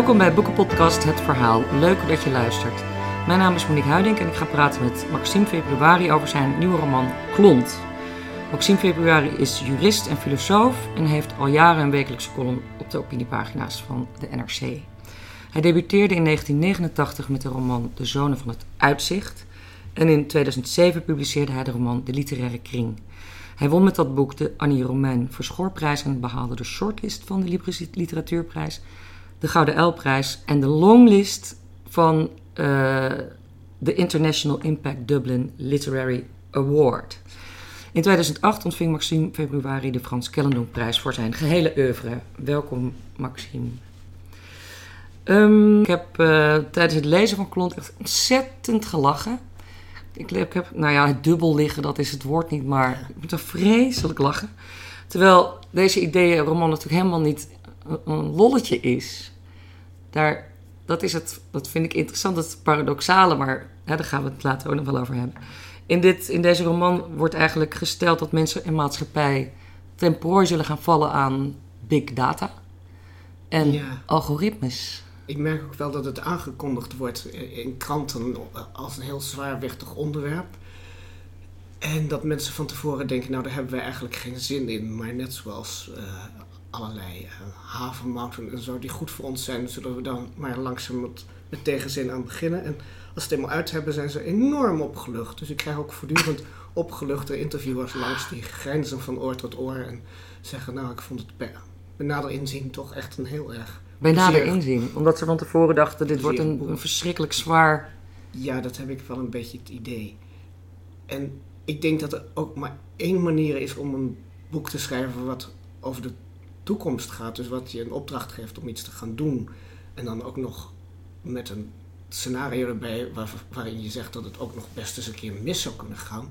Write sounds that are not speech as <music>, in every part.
Welkom bij Boekenpodcast Het Verhaal. Leuk dat je luistert. Mijn naam is Monique Huiding en ik ga praten met Maxime Februari over zijn nieuwe roman Klont. Maxime Februari is jurist en filosoof en heeft al jaren een wekelijkse column op de opiniepagina's van de NRC. Hij debuteerde in 1989 met de roman De Zonen van het Uitzicht en in 2007 publiceerde hij de roman De Literaire Kring. Hij won met dat boek de Annie Romein Verschoorprijs en behaalde de shortlist van de Literatuurprijs, de Gouden Elprijs en de longlist van uh, de International Impact Dublin Literary Award. In 2008 ontving Maxime Februari de Frans Kellendonk-prijs voor zijn gehele oeuvre. Welkom, Maxime. Um, ik heb uh, tijdens het lezen van Klont echt ontzettend gelachen. Ik, heb, nou ja, het dubbel liggen, dat is het woord niet, maar ik moet er vreselijk lachen. Terwijl deze ideeënroman natuurlijk helemaal niet een lolletje is. Daar, dat, is het, dat vind ik interessant, het paradoxale, maar hè, daar gaan we het later ook nog wel over hebben. In, dit, in deze roman wordt eigenlijk gesteld dat mensen en maatschappij ten prooi zullen gaan vallen aan big data en Ja. algoritmes. Ik merk ook wel dat het aangekondigd wordt in kranten als een heel zwaarwichtig onderwerp. En dat mensen van tevoren denken, nou daar hebben we eigenlijk geen zin in. Maar net zoals eh, allerlei uh, havermouten en zo die goed voor ons zijn, zullen we dan maar langzaam met, met tegenzin aan beginnen. En als ze het eenmaal uit hebben, zijn ze enorm opgelucht. Dus ik krijg ook voortdurend opgeluchte interviewers langs die grijnzen van oor tot oor en zeggen, nou ik vond het bij, bij nader inzien toch echt een heel erg Bij nader inzien. Omdat ze van tevoren dachten, dit wordt een, een verschrikkelijk zwaar... Ja, dat heb ik wel een beetje het idee. En ik denk dat er ook maar één manier is om een boek te schrijven wat over de toekomst gaat. Dus wat je een opdracht geeft om iets te gaan doen. En dan ook nog met een scenario erbij waar- waarin je zegt dat het ook nog best eens een keer mis zou kunnen gaan.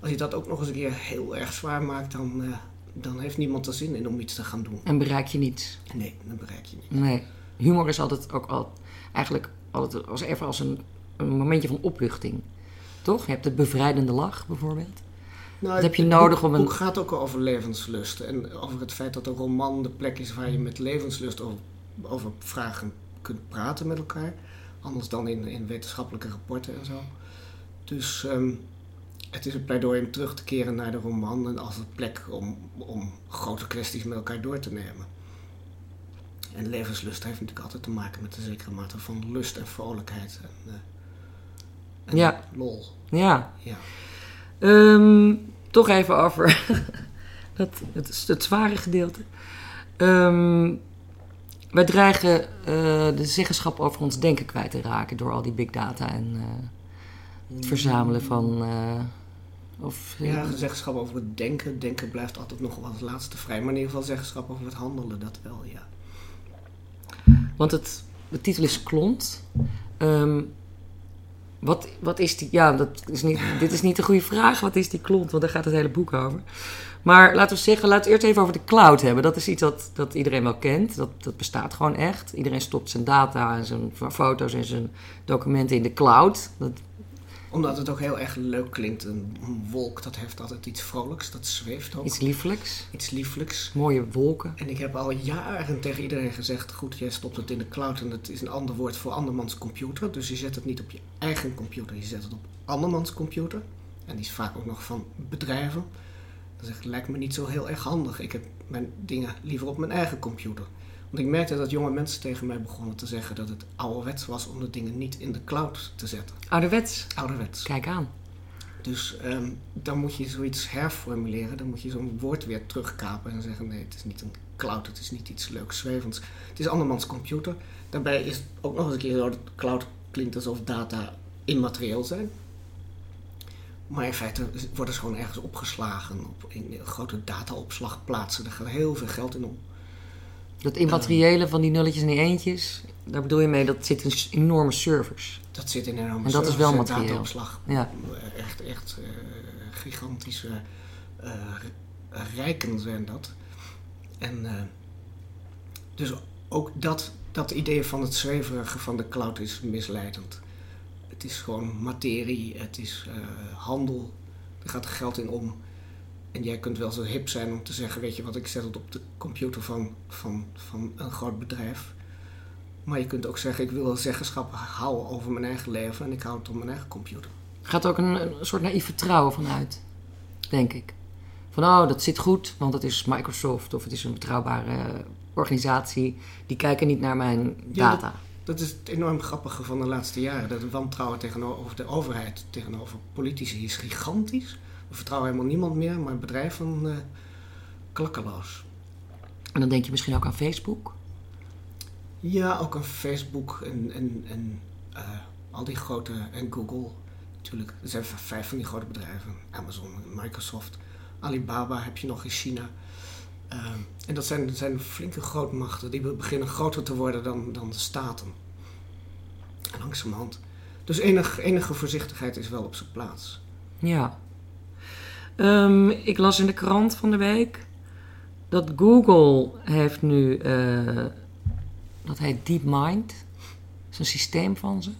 Als je dat ook nog eens een keer heel erg zwaar maakt, dan, eh, dan heeft niemand er zin in om iets te gaan doen. En bereik je niets. Nee, dan bereik je niet. Nee. Humor is altijd ook al, eigenlijk altijd als even als een, een momentje van opluchting. Toch? Je hebt de bevrijdende lach bijvoorbeeld. Nou, Wat heb je het nodig boek, om een- boek gaat ook over levenslust. En over het feit dat een roman de plek is waar je met levenslust over, over vragen kunt praten met elkaar. Anders dan in, in wetenschappelijke rapporten en zo. Dus ehm, het is een pleidooi om terug te keren naar de roman en als een plek om, om grote kwesties met elkaar door te nemen. En levenslust heeft natuurlijk altijd te maken met een zekere mate van lust en vrolijkheid. En, eh, en Ja. lol. Ja. Ja. Ehm, toch even over <laughs> dat, het, het zware gedeelte. Ehm, wij dreigen eh, de zeggenschap over ons denken kwijt te raken door al die big data en eh, het verzamelen van. eh, of, Ja, zeggenschap over het denken. Denken blijft altijd nog wel als laatste vrij. Maar in ieder geval zeggenschap over het handelen, dat wel, ja. Want het, de titel is Klont. Ehm, wat, wat is die? Ja, dat is niet, dit is niet de goede vraag. Wat is die klont? Want daar gaat het hele boek over. Maar laten we zeggen, laten we eerst even over de cloud hebben. Dat is iets dat, dat iedereen wel kent. Dat, dat bestaat gewoon echt. Iedereen stopt zijn data en zijn foto's en zijn documenten in de cloud. Dat, Omdat het ook heel erg leuk klinkt. Een, wolk, dat heeft altijd iets vrolijks. Dat zweeft ook. iets liefelijks. Iets lieflijks. Mooie wolken. En ik heb al jaren tegen iedereen gezegd... goed, jij stopt het in de cloud en het is een ander woord voor andermans computer. Dus je zet het niet op je eigen computer. Je zet het op andermans computer. En die is vaak ook nog van bedrijven. Ik, lijkt me niet zo heel erg handig. Ik heb mijn dingen liever op mijn eigen computer. Want ik merkte dat jonge mensen tegen mij begonnen te zeggen... dat het ouderwets was om de dingen niet in de cloud te zetten. Ouderwets. Ouderwets. Kijk aan. Dus ehm, dan moet je zoiets herformuleren. Dan moet je zo'n woord weer terugkapen en zeggen: nee, het is niet een cloud, het is niet iets leuks zwevends. Het is andermans computer. Daarbij is het ook nog eens een keer zo dat cloud klinkt alsof data immaterieel zijn. Maar in feite worden ze gewoon ergens opgeslagen op in grote dataopslagplaatsen. Daar gaat heel veel geld in om. Dat immateriële van die nulletjes en die eentjes. Daar bedoel je mee, dat zit in enorme servers. Dat zit in enorme En dat is servers wel en materieel. dataopslag. Ja. Echt, echt eh, gigantische eh, rijken zijn dat. En eh, dus ook dat, dat idee van het zweverige van de cloud is misleidend. Het is gewoon materie, het is handel, er gaat geld in om. En jij kunt wel zo hip zijn om te zeggen, weet je wat, ik zet het op de computer van, van, van een groot bedrijf. Maar je kunt ook zeggen, ik wil wel zeggenschap houden over mijn eigen leven en ik hou het op mijn eigen computer. Er gaat ook een, een soort naïef vertrouwen vanuit, denk ik. Van oh, dat zit goed, want het is Microsoft of het is een betrouwbare organisatie. Die kijken niet naar mijn Ja, data. Dat is het enorm grappige van de laatste jaren. Dat het wantrouwen tegenover de overheid, tegenover politici is gigantisch. We vertrouwen helemaal niemand meer, maar bedrijven eh klakkeloos. En dan denk je misschien ook aan Facebook. Ja, ook aan Facebook en, en, en eh, al die grote... En Google natuurlijk. Er zijn vijf van die grote bedrijven. Amazon, Microsoft, Alibaba heb je nog in China. Eh, en dat zijn, zijn flinke grootmachten. Die beginnen groter te worden dan, dan de staten. En langzamerhand. Dus enig, enige voorzichtigheid is wel op zijn plaats. Ja. Ehm, ik las in de krant van de week dat Google heeft nu, eh, dat heet DeepMind, dat is een systeem van ze.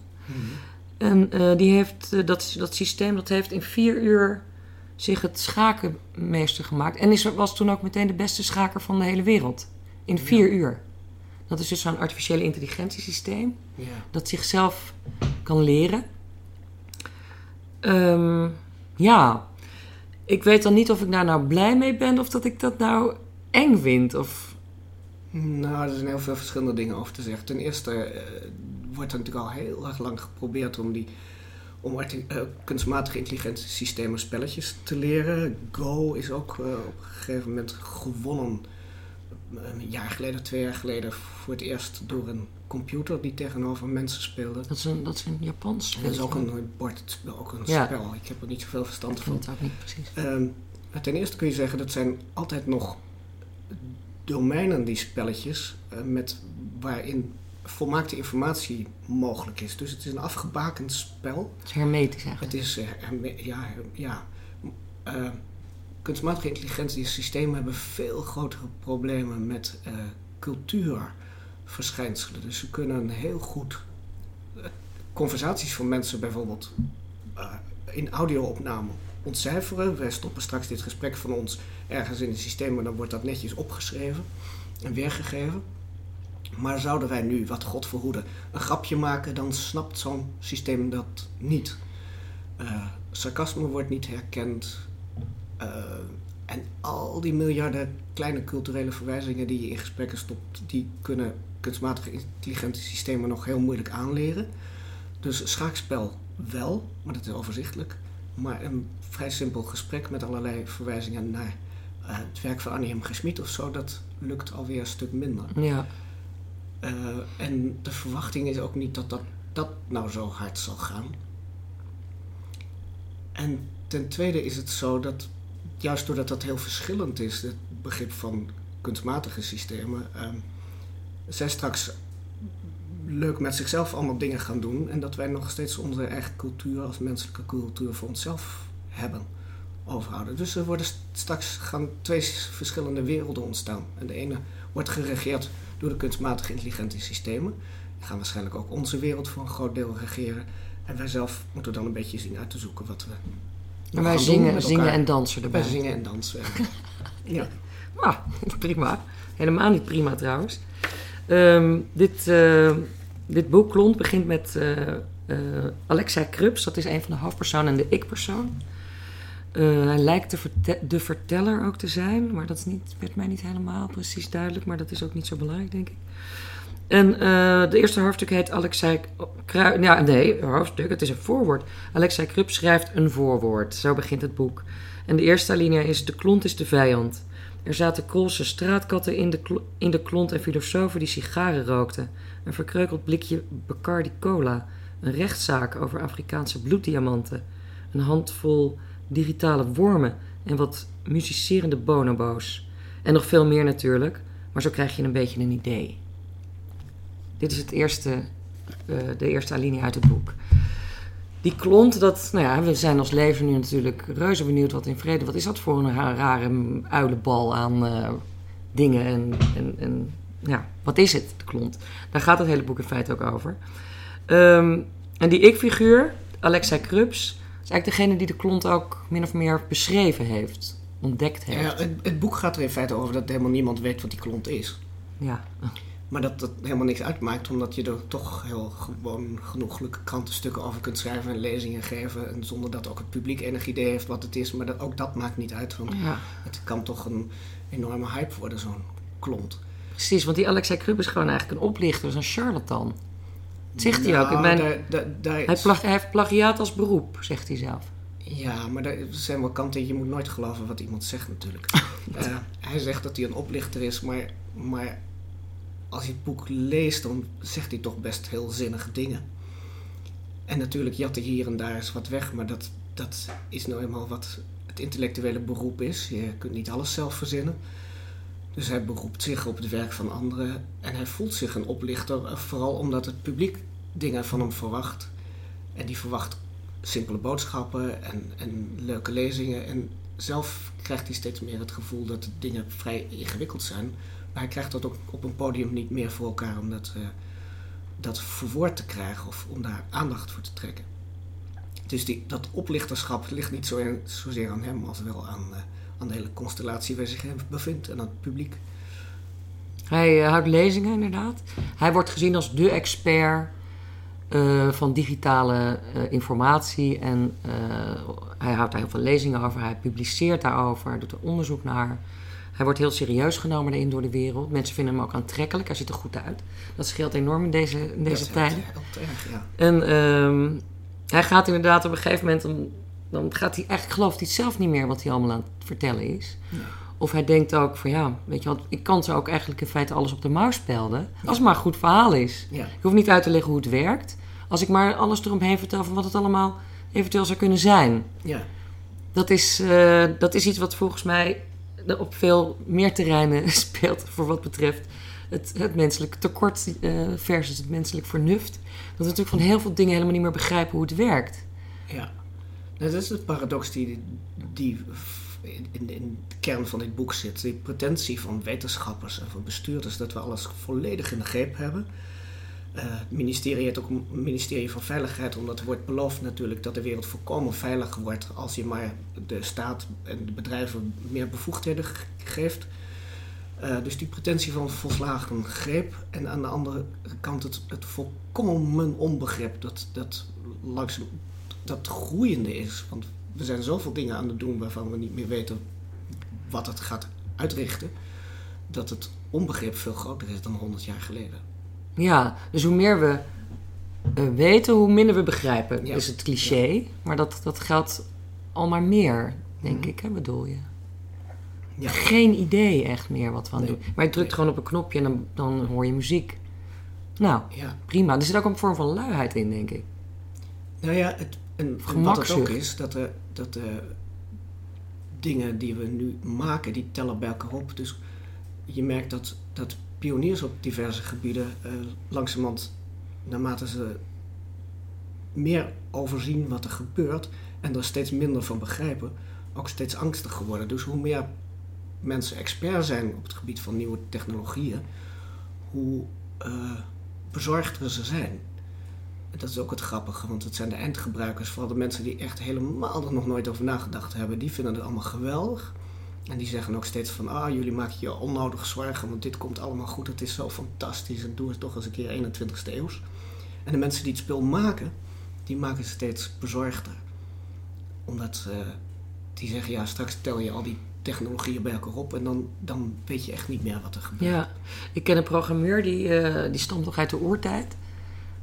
En eh, die heeft, eh, dat, dat systeem dat heeft in vier uur zich het schakenmeester gemaakt. En is, was toen ook meteen de beste schaker van de hele wereld. In vier uur. Dat is dus zo'n artificiële intelligentiesysteem Ja. dat zichzelf kan leren. Ehm, ja, ik weet dan niet of ik daar nou blij mee ben of dat ik dat nou eng vind. Of, Nou, er zijn heel veel verschillende dingen over te zeggen. Ten eerste eh, wordt er natuurlijk al heel erg lang geprobeerd om die om eh, kunstmatige intelligentiesystemen spelletjes te leren. Go is ook eh, op een gegeven moment gewonnen. Een jaar geleden, twee jaar geleden, voor het eerst door een computer die tegenover mensen speelde. dat, is een, dat is een Japans En dat is ook een bordspel, ook een Ja. spel. Ik heb er niet zoveel verstand van. het ook niet precies. Ehm, maar ten eerste kun je zeggen dat zijn altijd nog domeinen die spelletjes eh, met waarin volmaakte informatie mogelijk is. Dus het is een afgebakend spel. Het is hermetisch eigenlijk. Het is herme- ja, ja. eh, kunstmatige intelligentiesystemen hebben veel grotere problemen met eh, cultuurverschijnselen. Dus ze kunnen heel goed eh, conversaties van mensen bijvoorbeeld eh, in audio-opname ontcijferen. Wij stoppen straks dit gesprek van ons ergens in het systeem en dan wordt dat netjes opgeschreven en weergegeven. Maar zouden wij nu, wat God verhoede, een grapje maken, dan snapt zo'n systeem dat niet. Eh, sarcasme wordt niet herkend. En al die miljarden kleine culturele verwijzingen die je in gesprekken stopt, die kunnen kunstmatige intelligente systemen nog heel moeilijk aanleren. Dus schaakspel wel, maar dat is overzichtelijk. Maar een vrij simpel gesprek met allerlei verwijzingen naar eh, het werk van Annie M. Of zo, dat lukt alweer een stuk minder. Ja, Eh, en de verwachting is ook niet dat, dat dat nou zo hard zal gaan. En ten tweede is het zo dat, juist doordat dat heel verschillend is, het begrip van kunstmatige systemen, ehm, zij straks leuk met zichzelf allemaal dingen gaan doen en dat wij nog steeds onze eigen cultuur als menselijke cultuur voor onszelf hebben overhouden. Dus er worden st- straks gaan twee verschillende werelden ontstaan. En de ene wordt geregeerd door de kunstmatige intelligente systemen. Die gaan waarschijnlijk ook onze wereld voor een groot deel regeren. En wij zelf moeten dan een beetje zien uit te zoeken wat we. En wij zingen, zingen en dansen erbij. Wij zingen en dansen. <laughs> ja. Ah, prima. Helemaal niet prima trouwens. Ehm, dit, eh, dit boek, Klont, begint met eh, Alexei Krups. Dat is een van de hoofdpersonen en de ik-persoon. Hij lijkt de, verte- de verteller ook te zijn, maar dat is niet, werd mij niet helemaal precies duidelijk. Maar dat is ook niet zo belangrijk, denk ik. En eh, de eerste hoofdstuk heet Alexei Kruip. Ja, nee, hoofdstuk, het is een voorwoord. Alexei Krups schrijft een voorwoord. Zo begint het boek. En de eerste alinea is: De klont is de vijand. Er zaten Koolse straatkatten in de, in de klont en filosofen die sigaren rookten. Een verkreukeld blikje Bacardi Cola. Een rechtszaak over Afrikaanse bloeddiamanten. Een handvol digitale wormen en wat muzicerende bonobo's. En nog veel meer natuurlijk, maar zo krijg je een beetje een idee. Dit is het eerste, eh, de eerste alinea uit het boek. Die klont, dat, nou ja, we zijn als leven nu natuurlijk reuze benieuwd wat in vrede. Wat is dat voor een ra- rare uilenbal aan eh, dingen en, en, en ja, wat is het, de klont? Daar gaat het hele boek in feite ook over. Ehm, en die ik-figuur, Alexei Krups, is eigenlijk degene die de klont ook min of meer beschreven heeft, ontdekt heeft. Ja, het, het boek gaat er in feite over dat helemaal niemand weet wat die klont is. Ja, Maar dat dat helemaal niks uitmaakt, omdat je er toch heel gewoon genoeglijke krantenstukken over kunt schrijven en lezingen geven. En zonder dat ook het publiek enig idee heeft wat het is. Maar dat, ook dat maakt niet uit, want Ja, het kan toch een enorme hype worden, zo'n klont. precies. Want die Alexei Krub is gewoon eigenlijk een oplichter, een charlatan. Dat zegt hij ook. Ik Nou, mijn, daar- daar- daar hij, plag, hij heeft plagiaat als beroep, zegt hij zelf. Ja, maar er zijn wel kanten. Je moet nooit geloven wat iemand zegt natuurlijk. <laughs> Eh, hij zegt dat hij een oplichter is, maar, maar als je het boek leest, dan zegt hij toch best heel zinnige dingen. En natuurlijk jat hij hier en daar eens wat weg, maar dat, dat is nou eenmaal wat het intellectuele beroep is. Je kunt niet alles zelf verzinnen. Dus hij beroept zich op het werk van anderen en hij voelt zich een oplichter, eh, vooral omdat het publiek dingen van hem verwacht. En die verwacht simpele boodschappen en, en leuke lezingen. En zelf krijgt hij steeds meer het gevoel dat de dingen vrij ingewikkeld zijn. Hij krijgt dat ook op een podium niet meer voor elkaar om dat, eh, dat verwoord te krijgen of om daar aandacht voor te trekken. Dus die, dat oplichterschap ligt niet zo zozeer aan hem als wel aan, eh, aan de hele constellatie waar zich hij bevindt en aan het publiek. Hij eh, houdt lezingen inderdaad. Hij wordt gezien als de expert van digitale informatie. En hij houdt daar heel veel lezingen over. Hij publiceert daarover, doet er onderzoek naar. Hij wordt heel serieus genomen daarin door de wereld. Mensen vinden hem ook aantrekkelijk. Hij ziet er goed uit. Dat scheelt enorm in deze, in Dat deze tijden. Erg, ja. En ehm, hij gaat inderdaad op een gegeven moment... Dan, dan gaat hij eigenlijk, gelooft hij zelf niet meer wat hij allemaal aan het vertellen is. Of hij denkt ook van ja, weet je wat, ik kan ze ook eigenlijk in feite alles op de mouw spelden. Als het maar een goed verhaal is. Ja, Ik hoef niet uit te leggen hoe het werkt. Als ik maar alles eromheen vertel van wat het allemaal eventueel zou kunnen zijn. ja. Dat is, eh, dat is iets wat volgens mij op veel meer terreinen <laughs> speelt voor wat betreft het, het menselijk tekort eh, versus het menselijk vernuft. Dat we natuurlijk van heel veel dingen helemaal niet meer begrijpen hoe het werkt. Ja, dat is de paradox die, die in, in de kern van dit boek zit. Die pretentie van wetenschappers en van bestuurders dat we alles volledig in de greep hebben. Eh, het ministerie heet ook een ministerie van Veiligheid, omdat er wordt beloofd natuurlijk dat de wereld volkomen veilig wordt als je maar de staat en de bedrijven meer bevoegdheden ge- geeft. Eh, dus die pretentie van volslagen greep en aan de andere kant het, het volkomen onbegrip dat, dat langzaam dat groeiende is. Want we zijn zoveel dingen aan het doen waarvan we niet meer weten wat het gaat uitrichten. Dat het onbegrip veel groter is dan 100 jaar geleden. Ja, dus hoe meer we eh, weten, hoe minder we begrijpen, Ja. is het cliché. Maar dat, dat geldt al maar meer, denk Mhm. ik, hè, bedoel je? Ja, Geen idee echt meer wat we aan Nee. doen. Maar je drukt Nee. gewoon op een knopje en dan, dan hoor je muziek. Nou, ja. prima. Er zit ook een vorm van luiheid in, denk ik. Nou ja, het, en, en wat het ook is, dat de, dat de dingen die we nu maken, die tellen bij elkaar op. Dus je merkt dat, dat pioniers op diverse gebieden eh langzamerhand, naarmate ze meer overzien wat er gebeurt en er steeds minder van begrijpen, ook steeds angstiger worden. Dus hoe meer mensen expert zijn op het gebied van nieuwe technologieën, hoe eh, bezorgder ze zijn. En dat is ook het grappige, want het zijn de eindgebruikers, vooral de mensen die echt helemaal nog nooit over nagedacht hebben, die vinden het allemaal geweldig. En die zeggen ook steeds van, ah, jullie maken je onnodig zorgen, want dit komt allemaal goed, het is zo fantastisch en doe het toch eens een keer 21ste eeuws. En de mensen die het spul maken, die maken het steeds bezorgder. Omdat eh, die zeggen, ja, straks tel je al die technologieën bij elkaar op en dan, dan weet je echt niet meer wat er gebeurt. Ja, ik ken een programmeur die, eh, die stamt nog uit de oertijd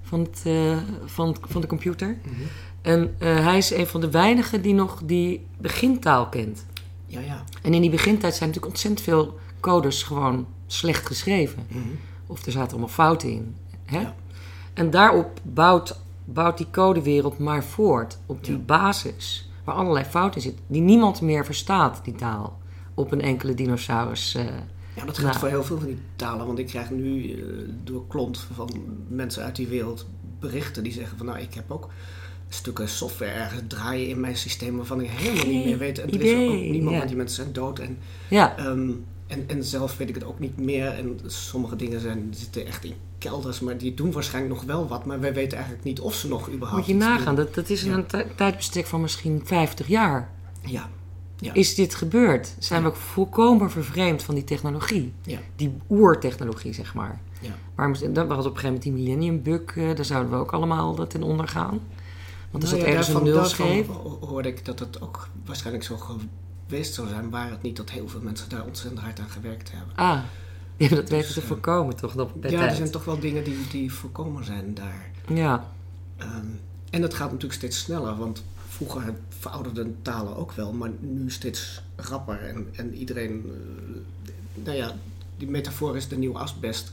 van, het, eh, van, van de computer. Mhm. En hij is een van de weinigen die nog die begintaal kent. Ja, ja. En in die begintijd zijn natuurlijk ontzettend veel codes gewoon slecht geschreven. Mhm. Of er zaten allemaal fouten in. Hè? Ja. En daarop bouwt, bouwt die codewereld maar voort. Op die Ja. basis. Waar allerlei fouten zitten. Die niemand meer verstaat, die taal. Op een enkele dinosaurus. eh. Ja, dat geldt Nou. voor heel veel van die talen. Want ik krijg nu eh, door klont van mensen uit die wereld berichten die zeggen van nou, ik heb ook stukken software ergens draaien in mijn systeem waarvan ik helemaal niet meer weet. En er is ook niemand, ja. want die mensen zijn dood. En, Ja, ehm, en, en zelf weet ik het ook niet meer. En sommige dingen zijn, zitten echt in kelders, maar die doen waarschijnlijk nog wel wat. Maar wij weten eigenlijk niet of ze nog überhaupt moet je nagaan. Dat, dat is Ja. een tij- tijdbestek van misschien 50 jaar. Ja, Ja. is dit gebeurd. Zijn we volkomen vervreemd van die technologie. Die oertechnologie, zeg maar. Ja. Waarom, dan was op een gegeven moment die millennium bug. eh, daar zouden we ook allemaal ten onder gaan. Want er Nou zat ja, ergens een nul ho- hoorde ik dat het ook waarschijnlijk zo geweest zou zijn, waar het niet dat heel veel mensen daar ontzettend hard aan gewerkt hebben. Ah, hebben dat Dus, weten te eh, voorkomen toch? Dat, bij ja, tijd. er zijn toch wel dingen die, die voorkomen zijn daar. Ja, Ehm, en het gaat natuurlijk steeds sneller, want vroeger verouderden talen ook wel, maar nu steeds rapper. En, en iedereen, eh, nou ja, die metafoor is de nieuwe asbest.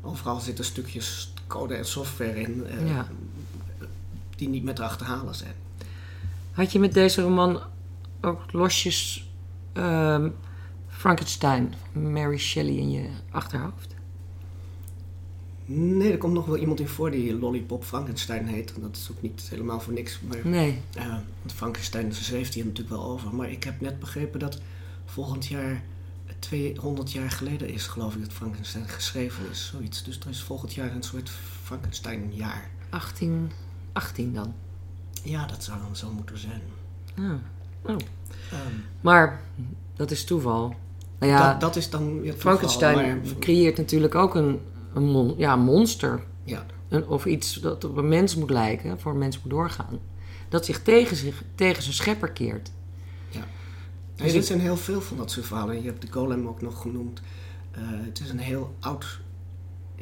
Overal zitten stukjes code en software in eh, Ja. Die niet meer te achterhalen zijn. Had je met deze roman ook losjes ehm, Frankenstein, Mary Shelley in je achterhoofd? Nee, er komt nog wel iemand in voor die Lollipop Frankenstein heet. En dat is ook niet helemaal voor niks. Maar, Nee. eh, want Frankenstein zweeft hier natuurlijk wel over. Maar ik heb net begrepen dat volgend jaar 200 jaar geleden is, geloof ik, dat Frankenstein geschreven is. Zoiets. Dus er is volgend jaar een soort Frankenstein-jaar. 18, 18 dan. Ja, dat zou dan zo moeten zijn. Ja. Oh. Ehm, Maar dat is toeval. Nou ja, dat, dat is dan toeval, Frankenstein maar- creëert natuurlijk ook een, een mon- ja, monster. ja, Een, of iets dat op een mens moet lijken, voor een mens moet doorgaan. Dat zich tegen, zich, tegen zijn schepper keert. Nee, dit zijn heel veel van dat soort verhalen. Je hebt de golem ook nog genoemd. Eh, het is een heel oud...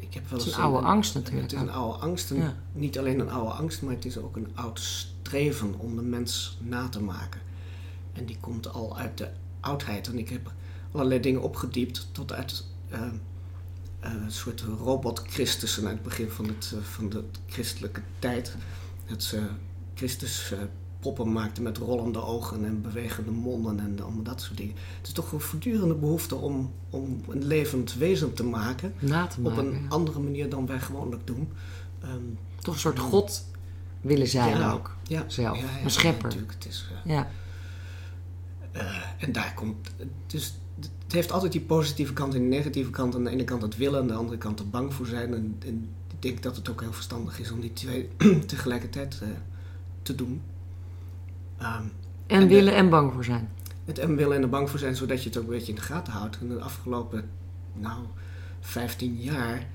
Ik heb wel Het is een oude angst natuurlijk Het is een oude angst. En Ja. Niet alleen een oude angst, maar het is ook een oud streven om de mens na te maken. En die komt al uit de oudheid. En ik heb allerlei dingen opgediept tot uit eh, een soort robot-Christussen uit het begin van, het, eh, van de christelijke tijd. Dat ze Christus poppen maakten met rollende ogen en bewegende monden en allemaal dat soort dingen. Het is toch een voortdurende behoefte om, om een levend wezen te maken. Na te Op een ja. andere manier dan wij gewoonlijk doen. Ehm, Toch een soort god willen zijn ja, ook. ja, zelf. Een schepper. natuurlijk, het is, eh, Ja. eh, en daar komt. Dus het heeft altijd die positieve kant en die negatieve kant. Aan de ene kant het willen, aan de andere kant er bang voor zijn. En, en ik denk dat het ook heel verstandig is om die twee <clears throat> tegelijkertijd eh, te doen. Ehm, En, En de- willen en bang voor zijn. het en willen en er bang voor zijn, zodat je het ook een beetje in de gaten houdt. En de afgelopen, nou, 15 jaar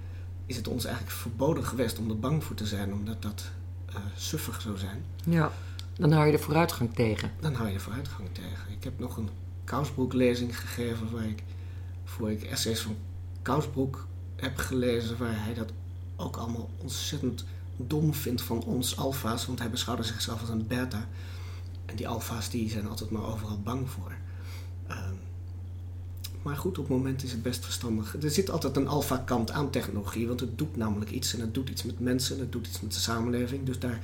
is het ons eigenlijk verboden geweest om er bang voor te zijn, omdat dat eh, suffig zou zijn. Ja. Dan hou je de vooruitgang tegen. Dan hou je de vooruitgang tegen. Ik heb nog een Kousbroek-lezing gegeven waar ik, voor ik essays van Kousbroek heb gelezen, waar hij dat ook allemaal ontzettend dom vindt van ons alfa's, want hij beschouwde zichzelf als een beta. En die alfa's die zijn altijd maar overal bang voor. Ehm, maar goed, op het moment is het best verstandig. Er zit altijd een alfa-kant aan technologie, want het doet namelijk iets. En het doet iets met mensen, en het doet iets met de samenleving. Dus daar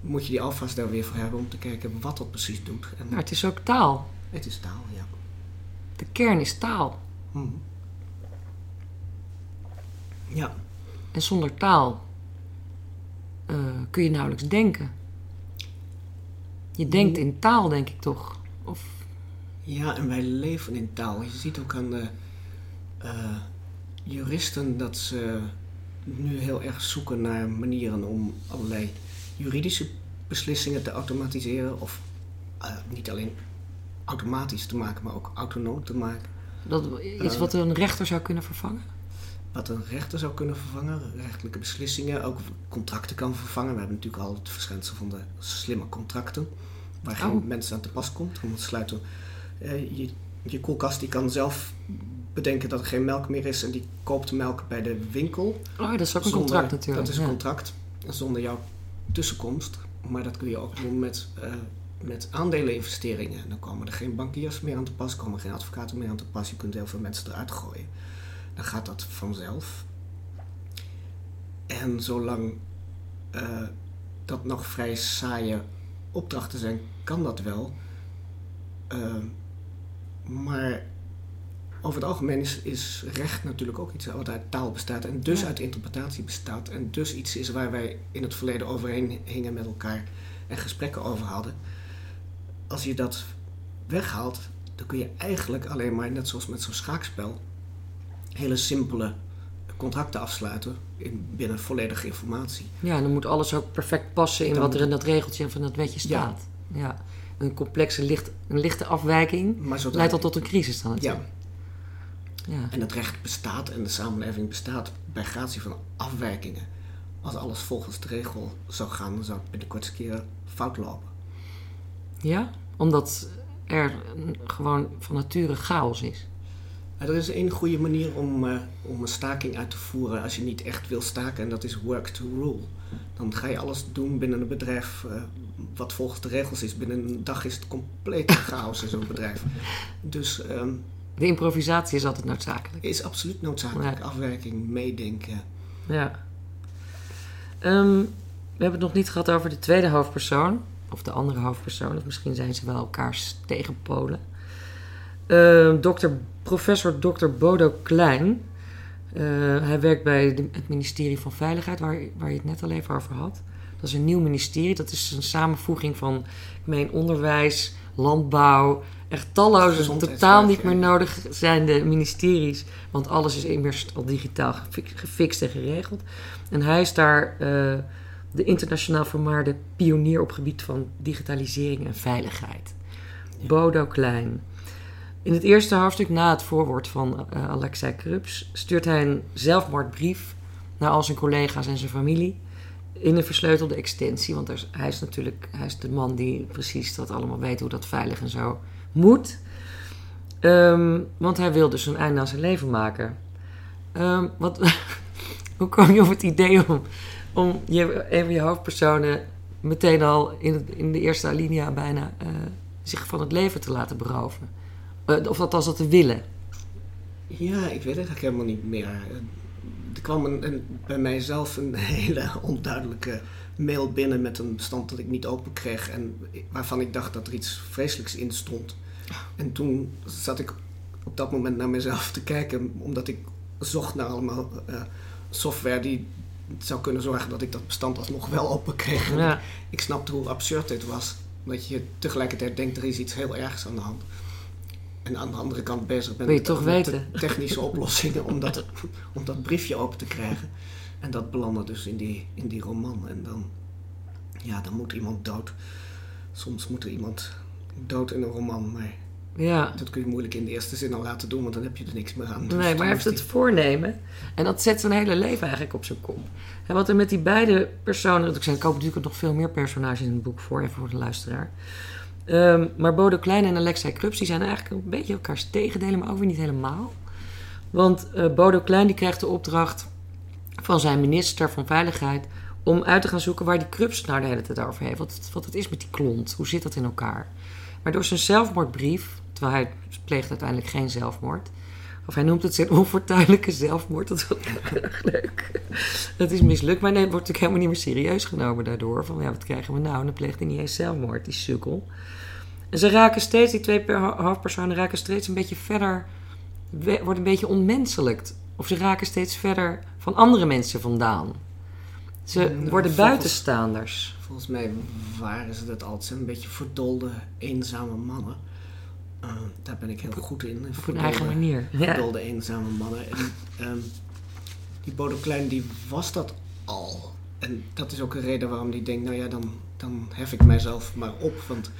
moet je die alfa's daar weer voor hebben om te kijken wat dat precies doet. En Maar het is ook taal. het is taal, ja. De kern is taal. Mhm. Ja, En zonder taal eh, kun je nauwelijks denken. Je denkt in taal, denk ik toch? Of, ja, en wij leven in taal. Je ziet ook aan de eh, juristen dat ze nu heel erg zoeken naar manieren om allerlei juridische beslissingen te automatiseren. Of eh, niet alleen automatisch te maken, maar ook autonoom te maken. dat iets Eh. wat een rechter zou kunnen vervangen? Wat een rechter zou kunnen vervangen, rechtelijke beslissingen, ook contracten kan vervangen. We hebben natuurlijk al het verschijnsel van de slimme contracten, waar geen Oh. mens aan te pas komt. Want sluiten, eh, je, je koelkast die kan zelf bedenken dat er geen melk meer is en die koopt melk bij de winkel. Oh, dat is ook een Zonder- contract natuurlijk. Dat is een ja. contract, zonder jouw tussenkomst. Maar dat kun je ook doen met, eh met aandeleninvesteringen. Dan komen er geen bankiers meer aan te pas, komen geen advocaten meer aan te pas. Je kunt heel veel mensen eruit gooien. Dan gaat dat vanzelf. En zolang eh, dat nog vrij saaie opdrachten zijn, kan dat wel. Eh, maar over het algemeen is, is recht natuurlijk ook iets wat uit taal bestaat en dus Ja. uit interpretatie bestaat. En dus iets is waar wij in het verleden overheen hingen met elkaar en gesprekken over hadden. Als je dat weghaalt, dan kun je eigenlijk alleen maar, net zoals met zo'n schaakspel, hele simpele contracten afsluiten in, binnen volledige informatie. Ja, dan moet alles ook perfect passen in Dan wat er in dat regeltje van dat wetje Ja. staat. Ja. een complexe, licht, een lichte afwijking Maar zodra- leidt al tot een crisis dan Ja, natuurlijk. Ja. en het recht bestaat en de samenleving bestaat bij gratie van afwijkingen. Als alles volgens de regel zou gaan, dan zou het binnenkort eens een keer fout lopen. ja, omdat er gewoon van nature chaos is. Er is één goede manier om, eh, om een staking uit te voeren als je niet echt wil staken en dat is work to rule. Dan ga je alles doen binnen een bedrijf eh, wat volgens de regels is. Binnen een dag is het compleet <laughs> chaos in zo'n bedrijf. Dus ehm De improvisatie is altijd noodzakelijk. is absoluut noodzakelijk. Ja. Afwerking, meedenken. Ja. Ehm, we hebben het nog niet gehad over de tweede hoofdpersoon. Of de andere hoofdpersoon. Of misschien zijn ze wel elkaars tegenpolen. Ehm, dokter, professor Dr. Bodo Klein. Eh, hij werkt bij de- het ministerie van Veiligheid, waar, waar je het net al even over had. Dat is een nieuw ministerie. Dat is een samenvoeging van, ik meen, onderwijs, landbouw. Echt talloze, totaal niet meer nodig zijnde ministeries. Want alles is immers al digitaal gefi- gefixt en geregeld. En hij is daar eh, de internationaal vermaarde pionier op gebied van digitalisering en veiligheid. Bodo Klein. In het eerste hoofdstuk, na het voorwoord van eh, Alexei Krups, stuurt hij een zelfmoordbrief naar al zijn collega's en zijn familie. In een versleutelde extensie, want hij is natuurlijk hij is de man die precies dat allemaal weet hoe dat veilig en zo moet. Ehm, want hij wil dus een einde aan zijn leven maken. Ehm, wat, <laughs> hoe kwam je op het idee om, om je, een van je hoofdpersonen meteen al in, in de eerste alinea bijna eh, zich van het leven te laten beroven? Eh, of althans dat te willen. Ja, ik weet het eigenlijk helemaal niet meer. Er kwam een, een- bij mijzelf een <laughs> hele onduidelijke mail binnen met een bestand dat ik niet open kreeg en waarvan ik dacht dat er iets vreselijks in stond. En toen zat ik op dat moment naar mezelf te kijken, omdat ik zocht naar allemaal eh, software die zou kunnen zorgen dat ik dat bestand alsnog wel open kreeg. Ja. Ik snapte hoe absurd dit was. Dat je tegelijkertijd denkt, er is iets heel ergs aan de hand. En aan de andere kant bezig je met- toch met weten? de technische oplossingen om dat, om dat briefje open te krijgen. En dat belandde dus in die, in die roman. En dan, ja, dan moet iemand dood. Soms moet er iemand dood in een roman, maar Ja. dat kun je moeilijk in de eerste zin al laten doen, want dan heb je er niks meer aan. Dus Nee, maar hij heeft het voornemen. En dat zet zijn hele leven eigenlijk op zijn kop. En wat er met die beide personen... Ik zei, er komen natuurlijk nog veel meer personages in het boek voor, even voor de luisteraar. Ehm, maar Bodo Klein en Alexei Krups, die zijn eigenlijk een beetje elkaars tegendelen, maar ook weer niet helemaal. Want eh, Bodo Klein die krijgt de opdracht van zijn minister van Veiligheid... om uit te gaan zoeken waar die Krups nou de hele tijd over heeft. Wat, wat het is met die klont. Hoe zit dat in elkaar? Maar door zijn zelfmoordbrief, terwijl hij pleegt uiteindelijk geen zelfmoord... Of hij noemt het zijn onfortuinlijke zelfmoord. Dat is wel <laughs> erg leuk. Dat is mislukt, maar nee, het wordt natuurlijk helemaal niet meer serieus genomen daardoor. Van ja, wat krijgen we nou? En dan pleegt hij niet eens zelfmoord, die sukkel. En ze raken steeds, die twee per- hoofdpersonen raken steeds een beetje verder... worden een beetje onmenselijkt. Of ze raken steeds verder van andere mensen vandaan. Ze Nou, worden volgens- buitenstaanders. Volgens mij waren ze dat altijd. Een beetje verdolde, eenzame mannen. Eh, daar ben ik heel goed in. Op hun eigen manier. Ja. Verdolde, eenzame mannen. En ehm, die Bodo Klein, die was dat al. En dat is ook een reden waarom die denkt, nou ja, dan, dan hef ik mijzelf maar op. Want,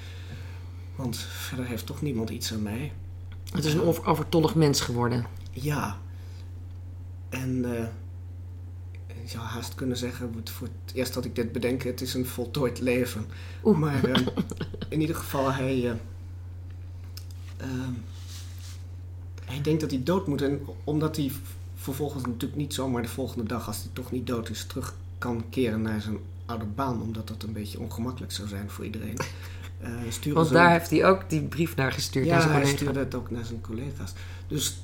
want verder heeft toch niemand iets aan mij. Het is een over- overtollig mens geworden. Ja. En eh, ik zou haast kunnen zeggen, voor het- eerst dat ik dit bedenk, het is een voltooid leven. Oeh. Maar eh, <laughs> in ieder geval, hij, ehm, hij denkt dat hij dood moet. En omdat hij vervolgens natuurlijk niet zomaar de volgende dag, als hij toch niet dood is, terug kan keren naar zijn oude baan. Omdat dat een beetje ongemakkelijk zou zijn voor iedereen. Eh, Want daar heeft hij ook die brief naar gestuurd. naar ja, zijn hij collega. stuurde het ook naar zijn collega's. Dus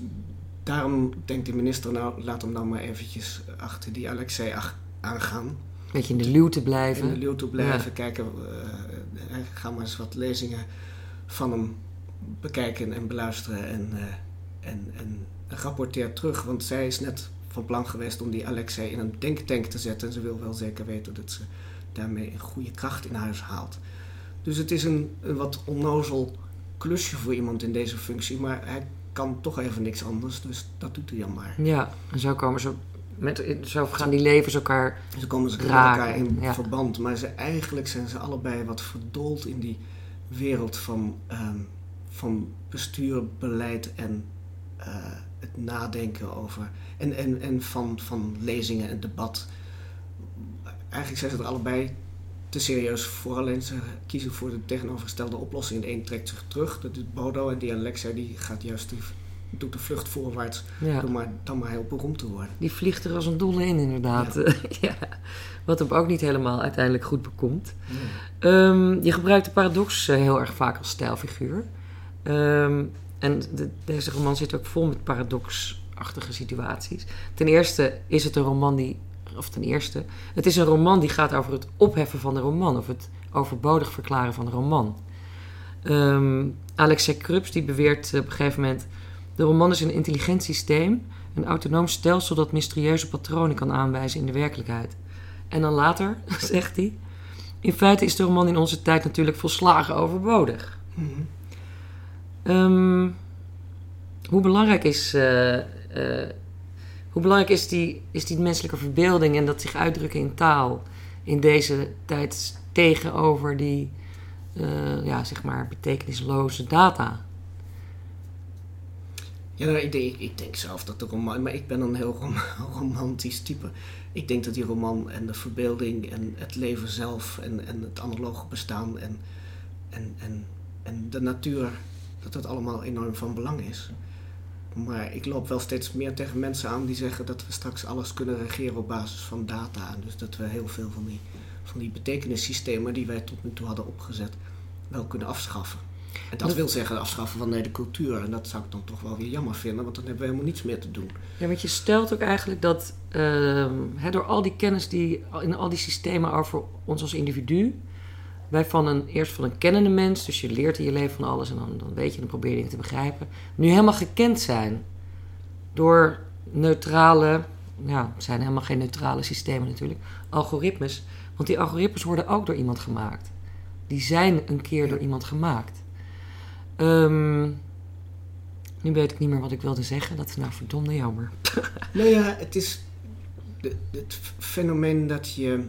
daarom denkt de minister, nou laat hem dan maar eventjes achter die Alexei aangaan. Beetje in de luwte In blijven. de luwte blijven, kijken. eh, ga maar eens wat lezingen van hem bekijken en beluisteren. En, eh, en, en rapporteer terug, want zij is net van plan geweest om die Alexei in een denktank te zetten. En ze wil wel zeker weten dat ze daarmee een goede kracht in huis haalt. Dus het is een, een wat onnozel klusje voor iemand in deze functie, maar hij kan toch even niks anders, dus dat doet hij dan maar. Ja, en zo komen ze met, zo gaan die levens elkaar. Ze komen ze met Raken, elkaar in ja. verband, maar ze, eigenlijk zijn ze allebei wat verdoold in die wereld van, ehm, van bestuur, beleid en eh, het nadenken over. En, en, en van, van lezingen en debat. Eigenlijk zijn ze er allebei te serieus voor. Alleen ze kiezen voor de tegenovergestelde oplossing. De een trekt zich terug, dat doet Bodo. En die Alexia die gaat juist die, doet de vlucht voorwaarts. Ja. Door maar, dan maar heel beroemd te worden. Die vliegt er als een dolle in, inderdaad. <laughs> Ja. Wat hem ook niet helemaal uiteindelijk goed bekomt. Ehm, je gebruikt de paradox eh, heel erg vaak als stijlfiguur. Ehm, en de- deze roman zit ook vol met paradoxachtige situaties. Ten eerste is het een roman die... Of ten eerste... Het is een roman die gaat over het opheffen van de roman. Of het overbodig verklaren van de roman. Ehm Alexei Krups die beweert eh, op een gegeven moment... De roman is een intelligent systeem... Een autonoom stelsel dat mysterieuze patronen kan aanwijzen in de werkelijkheid. En dan later <laughs> zegt hij... In feite is de roman in onze tijd natuurlijk volslagen overbodig. Mhm. Ehm, hoe belangrijk is, eh, eh, hoe belangrijk is die, is die menselijke verbeelding en dat zich uitdrukken in taal in deze tijd tegenover die eh, ja, zeg maar betekenisloze data? Ja, nou, ik, denk, ik denk zelf dat de roman... Maar ik ben een heel rom- <laughs> romantisch type. Ik denk dat die roman en de verbeelding en het leven zelf... en, en het analoge bestaan en, en, en, en de natuur... dat dat allemaal enorm van belang is. Maar ik loop wel steeds meer tegen mensen aan die zeggen... dat we straks alles kunnen regeren op basis van data. Dus dat we heel veel van die, van die betekenissystemen... die wij tot nu toe hadden opgezet, wel kunnen afschaffen. En dat Dat- wil zeggen afschaffen van nee, de cultuur. En dat zou ik dan toch wel weer jammer vinden, want dan hebben we helemaal niets meer te doen. Ja, want je stelt ook eigenlijk dat ehm, door al die kennis die in al die systemen over ons als individu, wij van een, eerst van een kennende mens, dus je leert in je leven van alles en dan, dan weet je, dan probeer je dingen te begrijpen, nu helemaal gekend zijn door neutrale, ja, het zijn helemaal geen neutrale systemen natuurlijk, algoritmes. Want die algoritmes worden ook door iemand gemaakt. Die zijn een keer door iemand gemaakt. Ehm, nu weet ik niet meer wat ik wilde zeggen. Dat is nou verdomde jammer. <laughs> Nou ja, het is het fenomeen dat je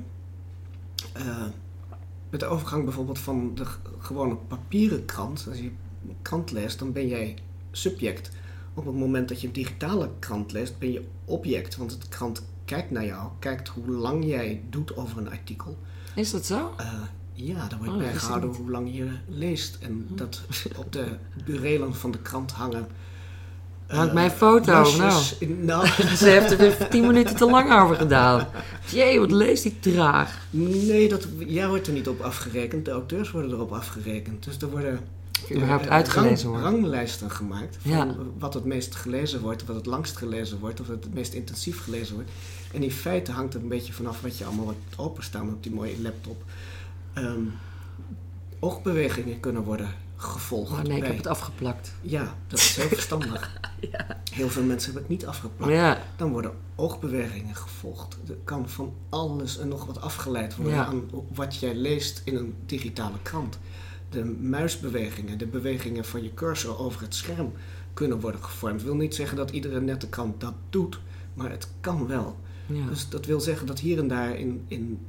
eh, met de overgang bijvoorbeeld van de gewone papieren krant, als je een krant leest, dan ben jij subject. Op het moment dat je een digitale krant leest, ben je object, want het krant kijkt naar jou, kijkt hoe lang jij doet over een artikel. Is dat zo? Eh, ja, daar wordt Oh, bijgehouden hoe lang je leest. En dat op de burelen van de krant hangen. Hangt eh, mijn foto, in- nou, <laughs> Ze heeft er tien minuten te lang over gedaan. Jee, wat leest die traag. nee, dat, jij wordt er niet op afgerekend. De auteurs worden erop afgerekend. Dus er worden überhaupt uitgelezen rang- ranglijsten gemaakt. Van Ja. wat het meest gelezen wordt, wat het langst gelezen wordt, of het het meest intensief gelezen wordt. En in feite hangt het een beetje vanaf wat je allemaal hebt openstaan op die mooie laptop. Ehm, oogbewegingen kunnen worden gevolgd. Oh nee, ik heb het afgeplakt. Ja, dat is heel verstandig. <laughs> Heel veel mensen hebben het niet afgeplakt. Ja, Dan worden oogbewegingen gevolgd. Er kan van alles en nog wat afgeleid worden Ja. aan wat jij leest in een digitale krant. De muisbewegingen, de bewegingen van je cursor over het scherm kunnen worden gevormd. wil niet zeggen dat iedere nette krant dat doet, maar het kan wel. ja. Dus dat wil zeggen dat hier en daar in, in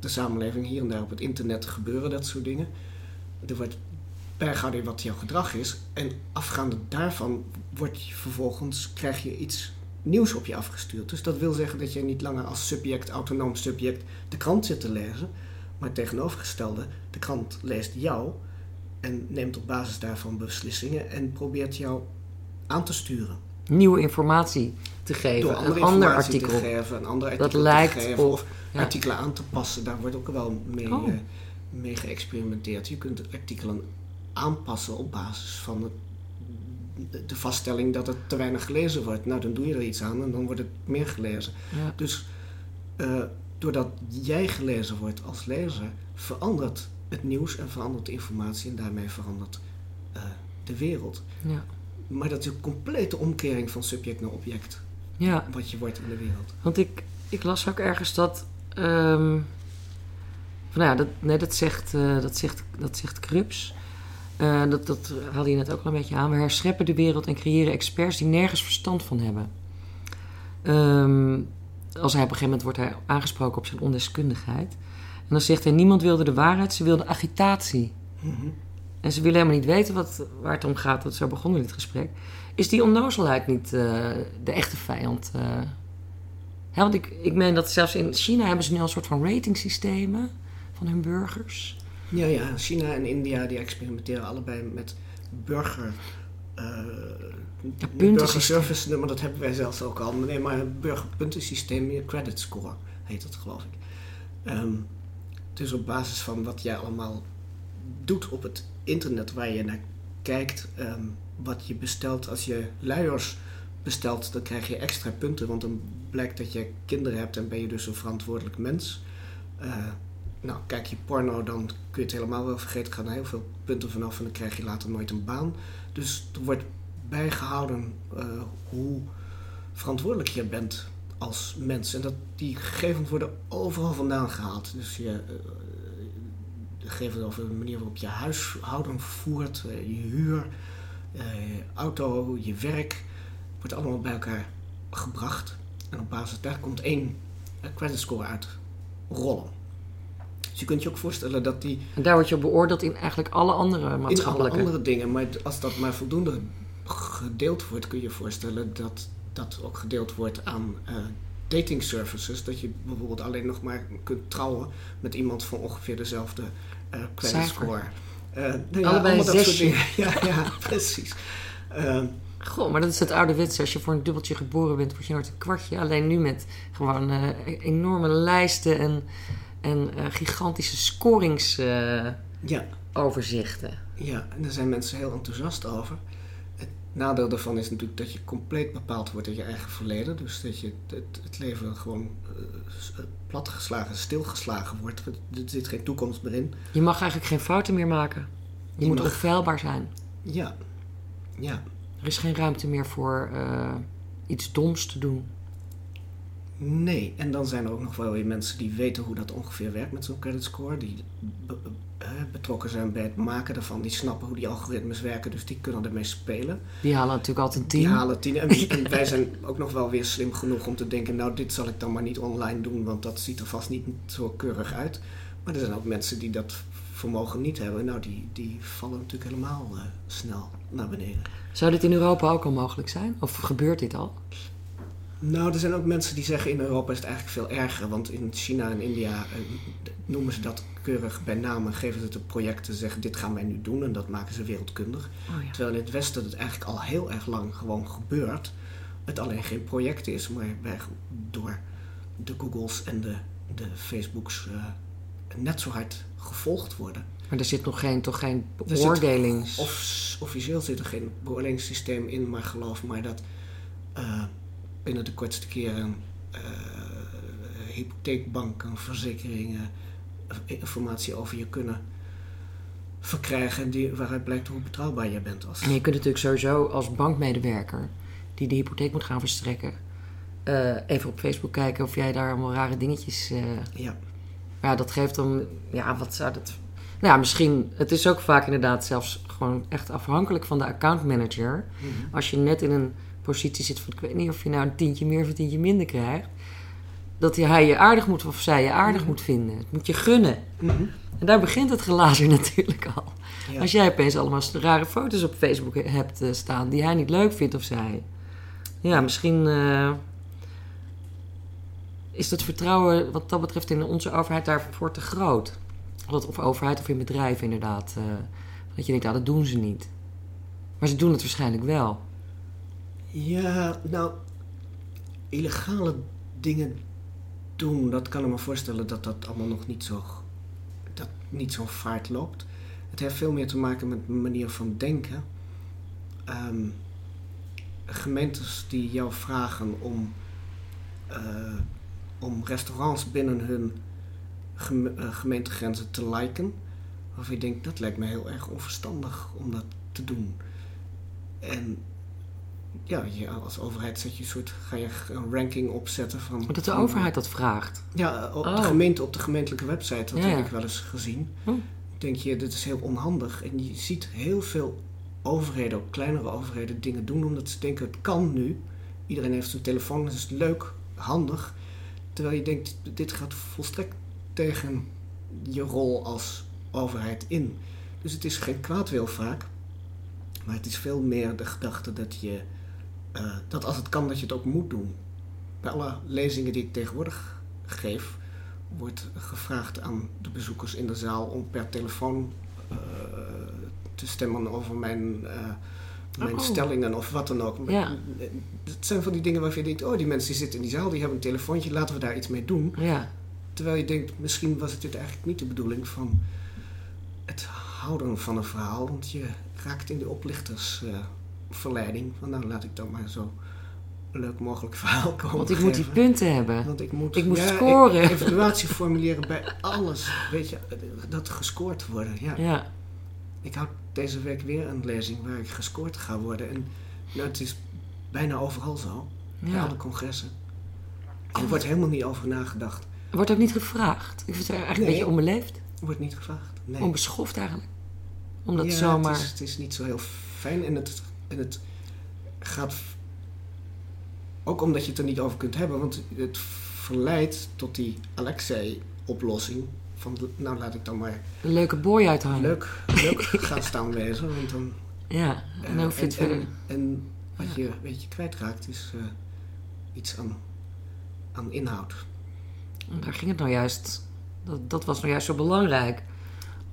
de samenleving, hier en daar op het internet gebeuren dat soort dingen. Er wordt bijgehouden wat jouw gedrag is. En afgaande daarvan wordt je vervolgens, krijg je iets nieuws op je afgestuurd. Dus dat wil zeggen dat je niet langer als subject, autonoom subject, de krant zit te lezen. Maar tegenovergestelde, de krant leest jou en neemt op basis daarvan beslissingen en probeert jou aan te sturen. Nieuwe informatie te geven. Door Een ander artikel. te geven, een ander Dat artikel lijkt te geven op- of ja. artikelen aan te passen. Daar wordt ook wel mee, Oh. eh, mee geëxperimenteerd. Je kunt artikelen aanpassen op basis van het, de, vaststelling dat het te weinig gelezen wordt. Nou, dan doe je er iets aan en dan wordt het meer gelezen. Ja. Dus eh, doordat jij gelezen wordt als lezer, verandert het nieuws en verandert de informatie en daarmee verandert eh, de wereld. Ja. Maar dat is een complete omkering van subject naar object, ja, wat je wordt in de wereld. want ik, ik las ook ergens dat... ehm, van, nou ja, dat, nee, dat zegt, eh, dat zegt, dat zegt Krups. Eh, dat, dat haalde je net ook al een beetje aan. We herscheppen de wereld en creëren experts die nergens verstand van hebben. Ehm, als hij op een gegeven moment wordt hij aangesproken op zijn ondeskundigheid. En dan zegt hij, niemand wilde de waarheid, ze wilden agitatie. Mhm. en ze willen helemaal niet weten wat, waar het om gaat, dat zo begonnen in dit gesprek, is die onnozelheid niet uh, de echte vijand? Uh, hè, want ik, ik meen dat zelfs in China hebben ze nu al een soort van ratingsystemen van hun burgers. Ja, ja, China en India die experimenteren allebei met burger. Uh, burgerservice nummer, dat hebben wij zelfs ook al. Nee, maar een burgerpuntensysteem, je credit score heet dat geloof ik. Um, dus op basis van wat jij allemaal doet op het internet waar je naar kijkt, um, wat je bestelt als je luiers bestelt, dan krijg je extra punten, want dan blijkt dat je kinderen hebt en ben je dus een verantwoordelijk mens. Uh, nou, kijk je porno, dan kun je het helemaal wel vergeten. gaan heel veel punten vanaf en dan krijg je later nooit een baan. Dus er wordt bijgehouden uh, hoe verantwoordelijk je bent als mens. En dat die gegevens worden overal vandaan gehaald. Dus je uh, gegevens over de manier waarop je huishouden voert, uh, je huur, je auto, je werk, wordt allemaal bij elkaar gebracht. En op basis daar komt één credit score uit rollen. Dus je kunt je ook voorstellen dat die... En daar word je op beoordeeld in eigenlijk alle andere maatschappelijke... In alle andere dingen. Maar als dat maar voldoende gedeeld wordt, kun je je voorstellen dat dat ook gedeeld wordt aan uh, dating services. Dat je bijvoorbeeld alleen nog maar kunt trouwen met iemand van ongeveer dezelfde uh, credit score. Uh, nou Allebei ja, dat soort dingen. <laughs> Ja, ja precies. Uh, Goh, maar dat is het ouderwetse. Als je voor een dubbeltje geboren bent, word je nooit een kwartje. Alleen nu met gewoon enorme lijsten en en uh, gigantische scoringsoverzichten. Uh, ja. ja, en daar zijn mensen heel enthousiast over. Het nadeel daarvan is natuurlijk dat je compleet bepaald wordt in je eigen verleden. Dus dat je het, het leven gewoon uh, platgeslagen, stilgeslagen wordt. Er zit geen toekomst meer in. Je mag eigenlijk geen fouten meer maken. Je, je moet mag... onfeilbaar zijn. Ja, ja. Er is geen ruimte meer voor iets doms te doen. Nee, en dan zijn er ook nog wel weer mensen die weten hoe dat ongeveer werkt met zo'n credit score. Die betrokken zijn bij het maken daarvan. Die snappen hoe die algoritmes werken, dus die kunnen ermee spelen. Die halen natuurlijk altijd tien. Die halen tien. En, en wij zijn ook nog wel weer slim genoeg om te denken, nou dit zal ik dan maar niet online doen, want dat ziet er vast niet zo keurig uit. Maar er zijn ook mensen die dat vermogen niet hebben. Nou, die, die vallen natuurlijk helemaal uh, snel naar beneden. Zou dit in Europa ook al mogelijk zijn? Of gebeurt dit al? Nou, er zijn ook mensen die zeggen in Europa is het eigenlijk veel erger. Want in China en India eh, noemen ze dat keurig bij naam en geven ze het een project te zeggen dit gaan wij nu doen en dat maken ze wereldkundig. Oh, ja. Terwijl in het Westen het eigenlijk al heel erg lang gewoon gebeurt. Het alleen geen project is, maar wij door de Googles en de, de Facebooks uh, net zo hard gevolgd worden. Maar er zit nog geen, toch geen beoordelings... Of, officieel zit er geen beoordelingssysteem in, maar geloof maar dat... Uh, binnen de kortste keren uh, hypotheekbanken, verzekeringen informatie over je kunnen verkrijgen die, waaruit blijkt hoe betrouwbaar je bent. Als... En je kunt natuurlijk sowieso als bankmedewerker die de hypotheek moet gaan verstrekken, uh, even op Facebook kijken of jij daar allemaal rare dingetjes. Uh... Ja. Ja, dat geeft dan, ja, wat zou dat. Nou ja, misschien, het is ook vaak inderdaad zelfs gewoon echt afhankelijk van de accountmanager. Mm -hmm. Als je net in een positie zit van ik weet niet of je nou een tientje meer of een tientje minder krijgt. Dat hij je aardig moet of zij je aardig mhm. moet vinden. Het moet je gunnen. Mhm. En daar begint het glazer <laughs> natuurlijk al. Als jij opeens allemaal rare foto's op Facebook hebt uh, staan die hij niet leuk vindt of zij. Ja, misschien uh, is dat vertrouwen wat dat betreft in onze overheid daarvoor te groot. Of overheid of in bedrijven inderdaad. Uh, dat je denkt, ah, dat doen ze niet. Maar ze doen het waarschijnlijk wel. Ja, nou, illegale dingen doen, dat kan ik me voorstellen dat dat allemaal nog niet zo, dat niet zo vaart loopt. Het heeft veel meer te maken met een manier van denken. Um, gemeentes die jou vragen om, uh, om restaurants binnen hun uh, gemeentegrenzen te liken, waarvan je denkt, dat lijkt me heel erg onverstandig om dat te doen. En ja, je, als overheid zet je een soort, ga je een ranking opzetten van... Dat de overheid dat vraagt? Ja, op, de, oh. gemeente, op de gemeentelijke website. Dat heb ik wel eens gezien. Oh. Denk je, dit is heel onhandig. En je ziet heel veel overheden, ook kleinere overheden, dingen doen omdat ze denken, het kan nu. Iedereen heeft zijn telefoon, dat is leuk, handig. Terwijl je denkt, dit gaat volstrekt tegen je rol als overheid in. Dus het is geen kwaadwil vaak. Maar het is veel meer de gedachte dat je, eh, dat als het kan, dat je het ook moet doen. Bij alle lezingen die ik tegenwoordig geef, wordt gevraagd aan de bezoekers in de zaal om per telefoon eh, te stemmen over mijn, eh, mijn Oh. stellingen of wat dan ook. Ja. Het zijn van die dingen waarvan je denkt, oh die mensen die zitten in die zaal, die hebben een telefoontje, laten we daar iets mee doen. Ja, Terwijl je denkt, misschien was het dit eigenlijk niet de bedoeling van het houden van een verhaal. Want je raakt in de oplichtersverleiding. van nou, laat ik dan maar zo leuk mogelijk <laughs> verhaal komen want ik moet die punten hebben. Want ik moet, ik moet ja, scoren. e- evaluatie formuleren bij alles. Weet je, dat gescoord worden. Ja. Ja, Ik houd deze week weer een lezing waar ik gescoord ga worden. En nou, het is bijna overal zo. Bij ja. alle congressen. En er wordt helemaal niet over nagedacht. Wordt ook niet gevraagd. Ik vind het eigenlijk een beetje onbeleefd. Wordt niet gevraagd. Nee. Onbeschoft eigenlijk. Omdat ja, zomaar... Het is, het is niet zo heel fijn en het, en het gaat. Ook omdat je het er niet over kunt hebben, want het verleidt tot die Alexei-oplossing. Van nou laat ik dan maar Een leuke boy uithangen. leuk, leuk <laughs> gaan staan wezen. Want dan, Ja, en dan hoef je het en, verder... en, en wat je een beetje kwijtraakt is eh, iets aan, aan inhoud. En Daar ging het nou juist... Dat, dat was nou juist zo belangrijk.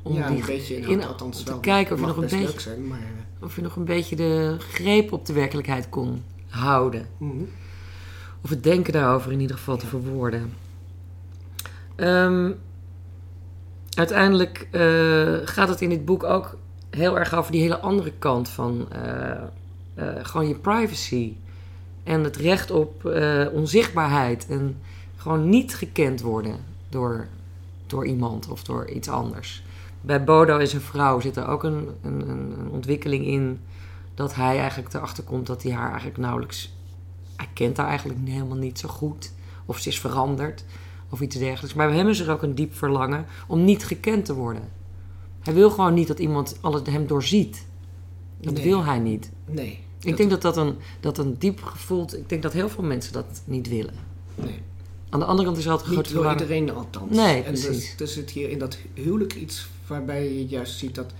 Om ja, die een beetje inhoud, in- althans te wel. kijken of je nog een beetje- leuk zijn, maar... of je nog een beetje de greep op de werkelijkheid kon houden. mhm. Of het denken daarover in ieder geval te verwoorden. Ehm, uiteindelijk eh, gaat het in dit boek ook heel erg over die hele andere kant van eh, eh, gewoon je privacy. En het recht op onzichtbaarheid. En gewoon niet gekend worden door, door iemand of door iets anders. Bij Bodo en zijn vrouw zit er ook een, een, een ontwikkeling in dat hij eigenlijk erachter komt dat hij haar eigenlijk nauwelijks hij kent haar eigenlijk helemaal niet zo goed. Of ze is veranderd. Of iets dergelijks. Maar bij hem is er ook een diep verlangen om niet gekend te worden. Hij wil gewoon niet dat iemand alles hem doorziet. Dat Nee. wil hij niet. Nee. Ik denk dat dat een, dat een diep gevoeld... Ik denk dat heel veel mensen dat niet willen. Nee. Aan de andere kant is er altijd een Niet groot door verlangen... iedereen althans. Nee, en dus, er zit hier in dat huwelijk iets waarbij je juist ziet dat,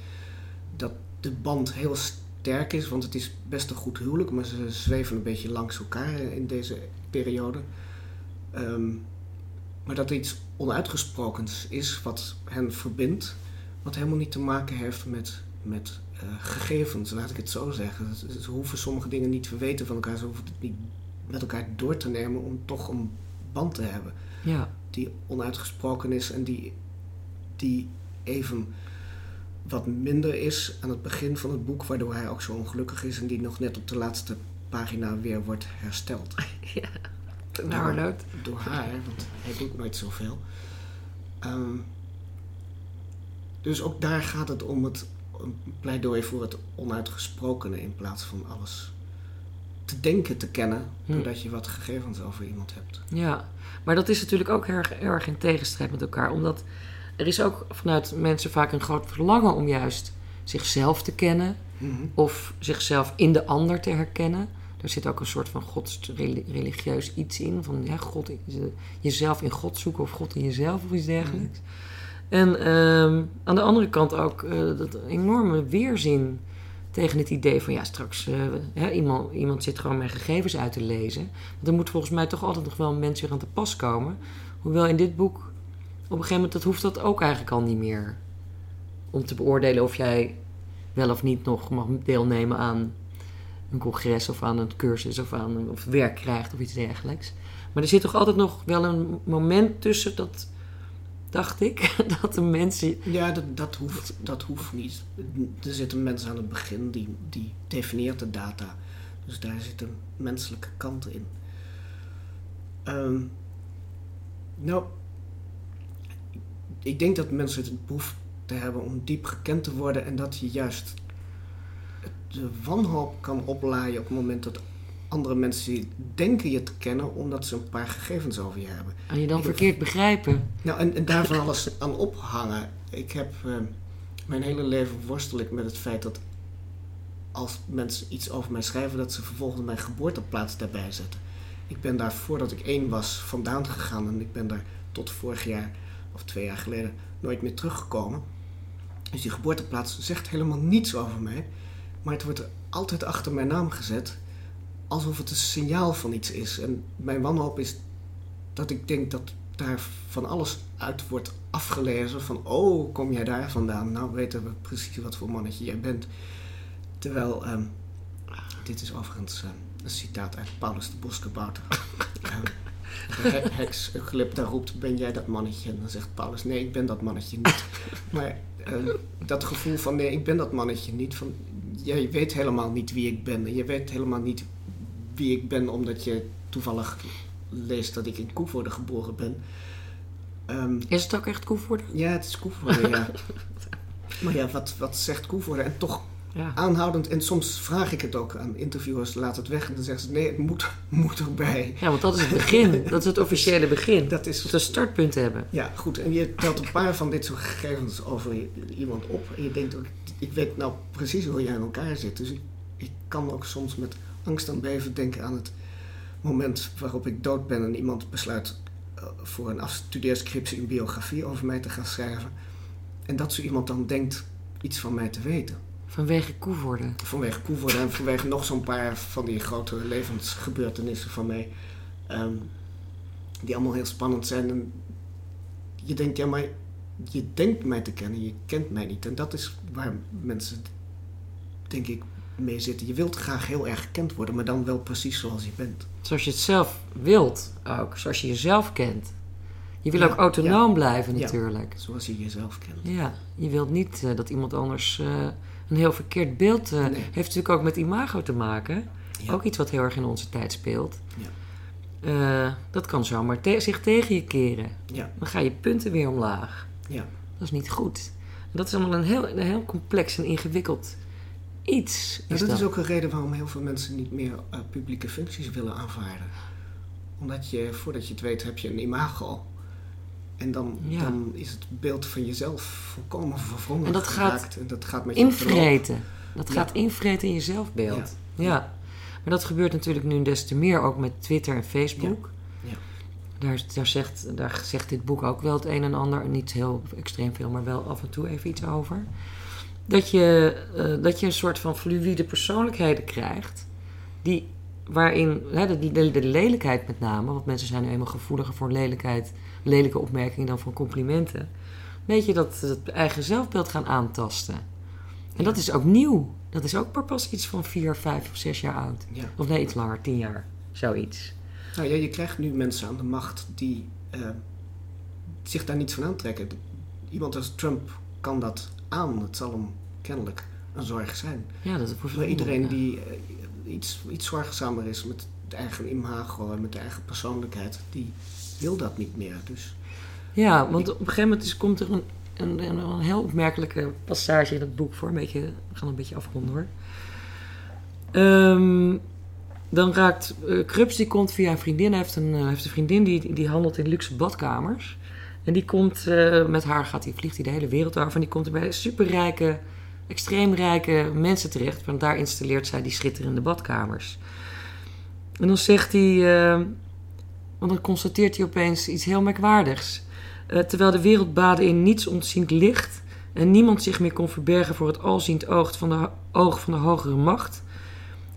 dat de band heel sterk is. Want het is best een goed huwelijk, maar ze zweven een beetje langs elkaar in deze periode. Ehm, maar dat er iets onuitgesprokens is wat hen verbindt. Wat helemaal niet te maken heeft met, met eh, gegevens, laat ik het zo zeggen. Ze, ze hoeven sommige dingen niet te weten van elkaar. Ze hoeven het niet met elkaar door te nemen om toch een band te hebben Ja, die onuitgesproken is en die, die even wat minder is aan het begin van het boek, waardoor hij ook zo ongelukkig is en die nog net op de laatste pagina weer wordt hersteld. <laughs> nou leuk. Door haar, want hij doet nooit zoveel. Ehm, dus ook daar gaat het om het een pleidooi voor het onuitgesprokene in plaats van alles te denken te kennen, Hm. doordat je wat gegevens over iemand hebt. Ja, maar dat is natuurlijk ook erg, erg in tegenstrijd met elkaar. Omdat er is ook vanuit mensen vaak een groot verlangen om juist zichzelf te kennen. Mhm. of zichzelf in de ander te herkennen. Daar zit ook een soort van godsreligieus iets in. Van ja, God, in- jezelf in God zoeken of God in jezelf of iets dergelijks. En ehm, aan de andere kant ook eh, dat enorme weerzin tegen het idee van ja, straks eh, hè, iemand, iemand zit gewoon mijn gegevens uit te lezen. Want er moet volgens mij toch altijd nog wel een mens weer aan te pas komen. Hoewel in dit boek op een gegeven moment dat hoeft dat ook eigenlijk al niet meer. Om te beoordelen of jij wel of niet nog mag deelnemen aan een congres of aan een cursus of aan of werk krijgt of iets dergelijks. Maar er zit toch altijd nog wel een moment tussen dat, dacht ik, <laughs> dat de mensen. Ja, dat, dat, hoeft, dat hoeft niet. Er zit een mens aan het begin die, die definieert de data. Dus daar zit een menselijke kant in. Ehm, nou, ik denk dat mensen het behoefte hebben om diep gekend te worden en dat je juist de wanhoop kan oplaaien op het moment dat andere mensen denken je te kennen omdat ze een paar gegevens over je hebben. En je dan Ik- verkeerd begrijpen. Nou, en, en daar van alles aan ophangen. Ik heb eh, mijn hele leven worstel ik met het feit dat als mensen iets over mij schrijven, dat ze vervolgens mijn geboorteplaats daarbij zetten. Ik ben daar voordat ik één was vandaan gegaan en ik ben daar tot vorig jaar of twee jaar geleden nooit meer teruggekomen. Dus die geboorteplaats zegt helemaal niets over mij. Maar het wordt er altijd achter mijn naam gezet. Alsof het een signaal van iets is. En mijn wanhoop is dat ik denk dat daar van alles uit wordt afgelezen. Van, oh, kom jij daar vandaan? Nou weten we precies wat voor mannetje jij bent. Terwijl, ehm, dit is overigens ehm, een citaat uit Paulus de Boskebouter. De <laughs> heks glip daar roept, ben jij dat mannetje? En dan zegt Paulus, nee, ik ben dat mannetje niet. <laughs> Maar ehm, dat gevoel van, nee, ik ben dat mannetje niet. Van, jij weet helemaal niet wie ik ben. En je weet helemaal niet wie ik ben omdat je toevallig leest dat ik in Koevoorde geboren ben. Ehm, Is het ook echt Koevoorde? ja, het is Koevoorde, ja. <laughs> Maar ja, wat, wat zegt Koevoorde? En toch Ja. aanhoudend. En soms vraag ik het ook aan interviewers, laat het weg. En dan zeggen ze, nee, het moet, <laughs> moet erbij. ja, want dat is het begin. <laughs> Dat is het officiële begin. Dat is Dat een startpunt hebben. Ja, goed. En je telt een paar van dit soort gegevens over iemand op. En je denkt ook, ik weet nou precies hoe jij in elkaar zit. Dus ik, ik kan ook soms met angst en beven denken aan het moment waarop ik dood ben en iemand besluit eh, voor een afstudeerscriptie een biografie over mij te gaan schrijven. En dat zo iemand dan denkt iets van mij te weten. Vanwege Koevoorde. Vanwege Koevoorde en vanwege nog zo'n paar van die grote levensgebeurtenissen van mij. ehm, die allemaal heel spannend zijn. En je denkt, ja, maar je denkt mij te kennen, je kent mij niet. En dat is waar mensen, denk ik, mee zitten. Je wilt graag heel erg gekend worden, maar dan wel precies zoals je bent. Zoals je het zelf wilt ook. Zoals je jezelf kent. Je wil Ja, ook autonoom blijven Ja. natuurlijk. Zoals je jezelf kent. Ja, je wilt niet eh, dat iemand anders eh, een heel verkeerd beeld... eh, Nee. Heeft natuurlijk ook met imago te maken. Ja. Ook iets wat heel erg in onze tijd speelt. Ja. Eh, dat kan zomaar te- zich tegen je keren. Ja, Dan ga je punten weer omlaag. ja. Dat is niet goed. Dat is allemaal een heel, een heel complex en ingewikkeld iets. Is dat dat is ook een reden waarom heel veel mensen niet meer eh, publieke functies willen aanvaarden. Omdat je, voordat je het weet, heb je een imago. En dan, Ja. dan is het beeld van jezelf volkomen verwrongen En dat gaat. En dat gaat met je. Invreten. Dat Ja. gaat invreten in je zelfbeeld. Ja. Maar dat gebeurt natuurlijk nu des te meer ook met Twitter en Facebook. Ja. Daar, daar, zegt, daar zegt dit boek ook wel het een en ander. Niet heel extreem veel, maar wel af en toe even iets over. Dat je, eh, dat je een soort van fluïde persoonlijkheden krijgt. Die, waarin, hè, de, de, de lelijkheid met name. Want mensen zijn nu eenmaal gevoeliger voor lelijkheid, lelijke opmerkingen dan voor complimenten. Weet je, dat het eigen zelfbeeld gaan aantasten. En dat is ook nieuw. Dat is ook maar pas iets van vier, vijf of zes jaar oud. Ja. Of nee, iets langer, tien jaar. Zoiets. Nou ja, je krijgt nu mensen aan de macht die eh, zich daar niets van aantrekken. Iemand als Trump kan dat aan. Het zal hem kennelijk een zorg zijn. Ja, dat wordt Maar iedereen ja. die eh, iets, iets zorgzamer is met het eigen imago en met de eigen persoonlijkheid, die wil dat niet meer. Dus Ja, want op een gegeven moment is, komt er een, een, een, een heel opmerkelijke passage in het boek voor. Een beetje, we gaan een beetje afronden hoor. Ehm, dan raakt eh Krups, die komt via een vriendin. Hij heeft een, eh, heeft een vriendin die, die handelt in luxe badkamers. En die komt eh, met haar, gaat die, vliegt hij de hele wereld over. En die komt bij superrijke, extreem rijke mensen terecht. Want daar installeert zij die schitterende badkamers. En dan zegt hij, eh, want dan constateert hij opeens iets heel merkwaardigs. Eh, terwijl de wereld baadde in niets ontziend licht en niemand zich meer kon verbergen voor het alziend oog van de, oog van de hogere macht,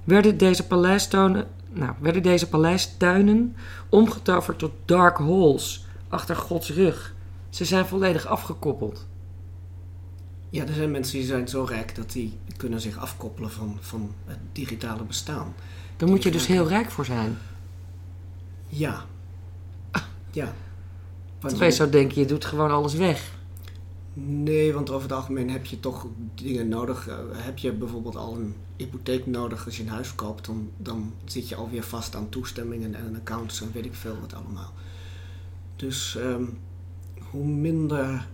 werden deze, paleistuinen, nou, werden deze paleistuinen omgetoverd tot dark holes achter Gods rug. Ze zijn volledig afgekoppeld. Ja, er zijn mensen die zijn zo rijk dat die kunnen zich afkoppelen van, van het digitale bestaan. Daar moet je dus heel rijk voor zijn. Ja. Ja. Want je- zou denken, je doet gewoon alles weg. Nee, want over het algemeen heb je toch dingen nodig. Eh, heb je bijvoorbeeld al een hypotheek nodig als je een huis koopt, dan, dan zit je alweer vast aan toestemmingen en accounts en weet ik veel wat allemaal. Dus ehm, hoe minder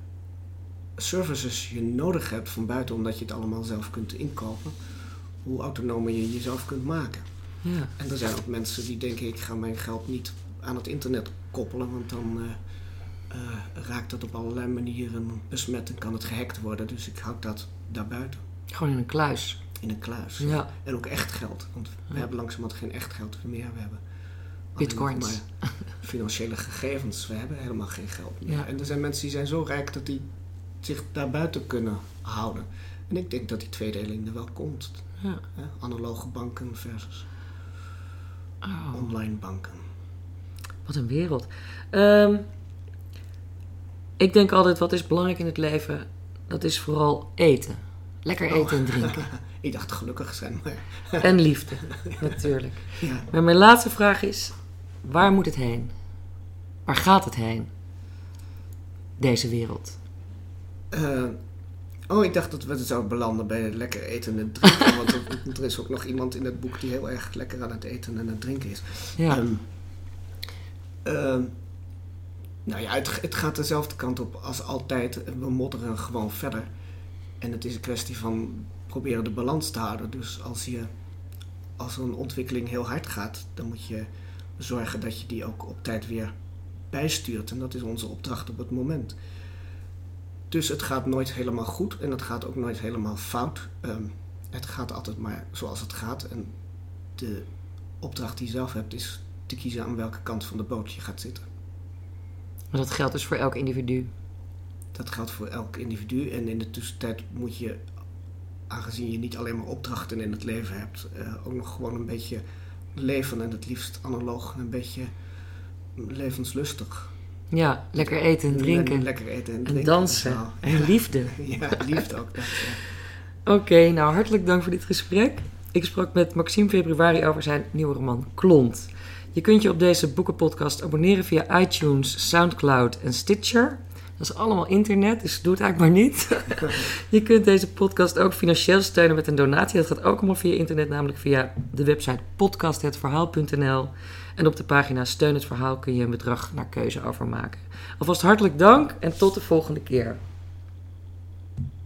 services je nodig hebt van buiten, omdat je het allemaal zelf kunt inkopen, hoe autonomer je jezelf kunt maken. Ja. En er zijn ook mensen die denken: ik ga mijn geld niet aan het internet koppelen, want dan eh, eh, raakt dat op allerlei manieren besmet en kan het gehackt worden. Dus ik houd dat daarbuiten, Gewoon in een kluis. in een kluis. Ja. En ook echt geld, want we Ja. hebben langzamerhand geen echt geld meer. We hebben Bitcoins. maar <laughs> financiële gegevens. We hebben helemaal geen geld meer. Ja. En er zijn mensen die zijn zo rijk dat die zich daarbuiten kunnen houden. En ik denk dat die tweedeling er wel komt. Ja. Analoge banken versus Oh, online banken. wat een wereld. Ehm, ik denk altijd, wat is belangrijk in het leven? Dat is vooral eten. Lekker Oh. eten en drinken. <laughs> Ik dacht gelukkig zijn, maar <laughs> En liefde, natuurlijk. <laughs> ja. Maar mijn laatste vraag is: waar moet het heen? Waar gaat het heen? Deze wereld. Eh, oh, ik dacht dat we zouden belanden bij lekker eten en drinken. want er, er is ook nog iemand in het boek die heel erg lekker aan het eten en het drinken is. Ja, Ehm, ehm, nou ja, het, het gaat dezelfde kant op als altijd. We modderen gewoon verder. En het is een kwestie van proberen de balans te houden. Dus als, je, als een ontwikkeling heel hard gaat, dan moet je zorgen dat je die ook op tijd weer bijstuurt. En dat is onze opdracht op het moment. Dus het gaat nooit helemaal goed en het gaat ook nooit helemaal fout. Ehm, het gaat altijd maar zoals het gaat. En de opdracht die je zelf hebt is te kiezen aan welke kant van de boot je gaat zitten. maar dat geldt dus voor elk individu. Dat geldt voor elk individu. En in de tussentijd moet je, aangezien je niet alleen maar opdrachten in het leven hebt, eh, ook nog gewoon een beetje leven en het liefst analoog en een beetje levenslustig. Ja, lekker eten en drinken. En lekker eten en En drinken. dansen. Zo. En liefde. <laughs> Ja, liefde ook. Ja. <laughs> Oké, nou hartelijk dank voor dit gesprek. Ik sprak met Maxime Februari over zijn nieuwe roman Klont. Je kunt je op deze boekenpodcast abonneren via iTunes, Soundcloud en Stitcher. Dat is allemaal internet, dus doe het eigenlijk maar niet. <laughs> je kunt deze podcast ook financieel steunen met een donatie. Dat gaat ook allemaal via internet, namelijk via de website podcasthetverhaal.nl. En op de pagina Steun het Verhaal kun je een bedrag naar keuze overmaken. Alvast hartelijk dank en tot de volgende keer.